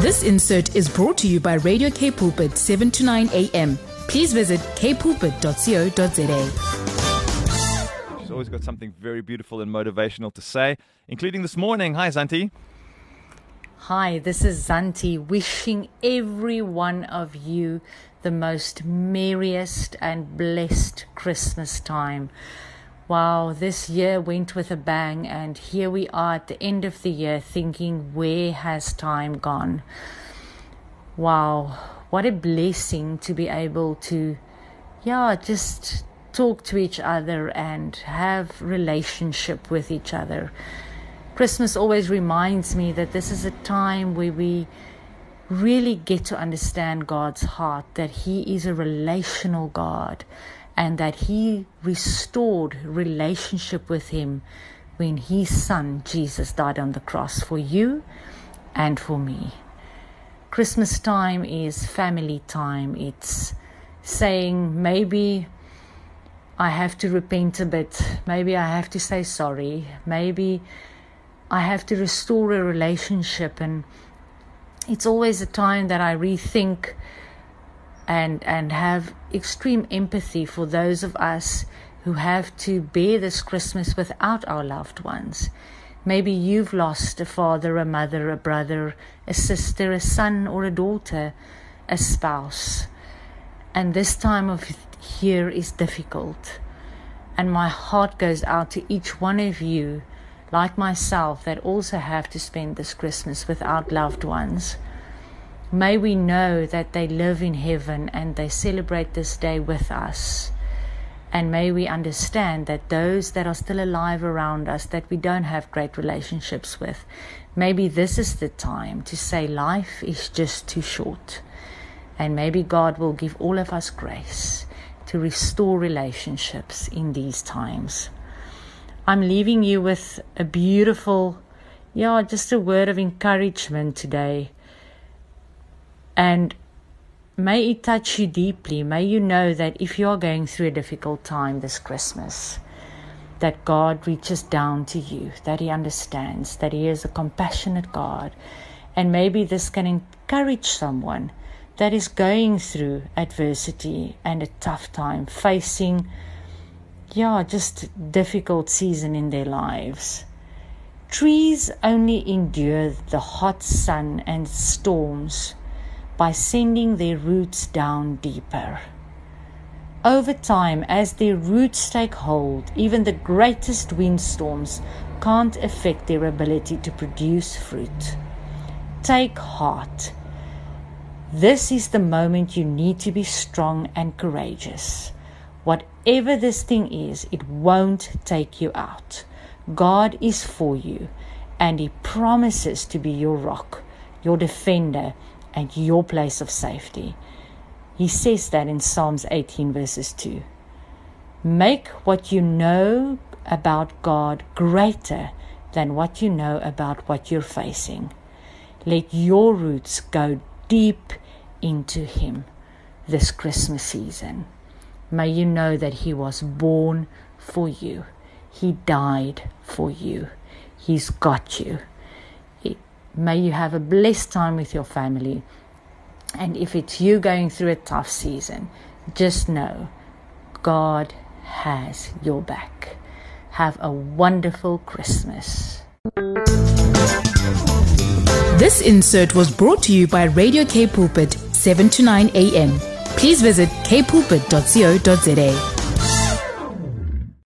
This insert is brought to you by Radio K Pulpit 7 to 9 a.m. Please visit kpulpit.co.za. She's always got something very beautiful and motivational to say, including this morning. Hi, Zantie. Hi, this is Zantie wishing every one of you the most merriest and blessed Christmas time. Wow, this year went with a bang, and here we are at the end of the year thinking, where has time gone? Wow, what a blessing to be able to, yeah, just talk to each other and have relationship with each other. Christmas always reminds me that this is a time where we really get to understand God's heart, that He is a relational God and that he restored relationship with him when his son Jesus died on the cross for you and for me. Christmas time is family time. It's saying maybe I have to repent a bit. Maybe I have to say sorry. Maybe I have to restore a relationship. And it's always a time that I rethink and and have extreme empathy for those of us who have to bear this Christmas without our loved ones. Maybe you've lost a father, a mother, a brother, a sister, a son, or a daughter, a spouse. And this time of year is difficult. And my heart goes out to each one of you, like myself, that also have to spend this Christmas without loved ones. May we know that they live in heaven and they celebrate this day with us. And may we understand that those that are still alive around us that we don't have great relationships with, maybe this is the time to say life is just too short. And maybe God will give all of us grace to restore relationships in these times. I'm leaving you with a beautiful, yeah, just a word of encouragement today and may it touch you deeply. May you know that if you are going through a difficult time this Christmas, that God reaches down to you, that He understands, that He is a compassionate God. And maybe this can encourage someone that is going through adversity and a tough time, facing, yeah, just difficult season in their lives. Trees only endure the hot sun and storms by sending their roots down deeper. Over time, as their roots take hold, even the greatest windstorms can't affect their ability to produce fruit. Take heart. This is the moment you need to be strong and courageous. Whatever this thing is, it won't take you out. God is for you, and He promises to be your rock, your defender, and your place of safety. He says that in Psalms 18, verses 2. Make what you know about God greater than what you know about what you're facing. Let your roots go deep into Him this Christmas season. May you know that He was born for you, He died for you, He's got you. May you have a blessed time with your family. And if it's you going through a tough season, just know God has your back. Have a wonderful Christmas. This insert was brought to you by Radio K Pulpit 7 to 9 a.m. Please visit kpulpit.co.za.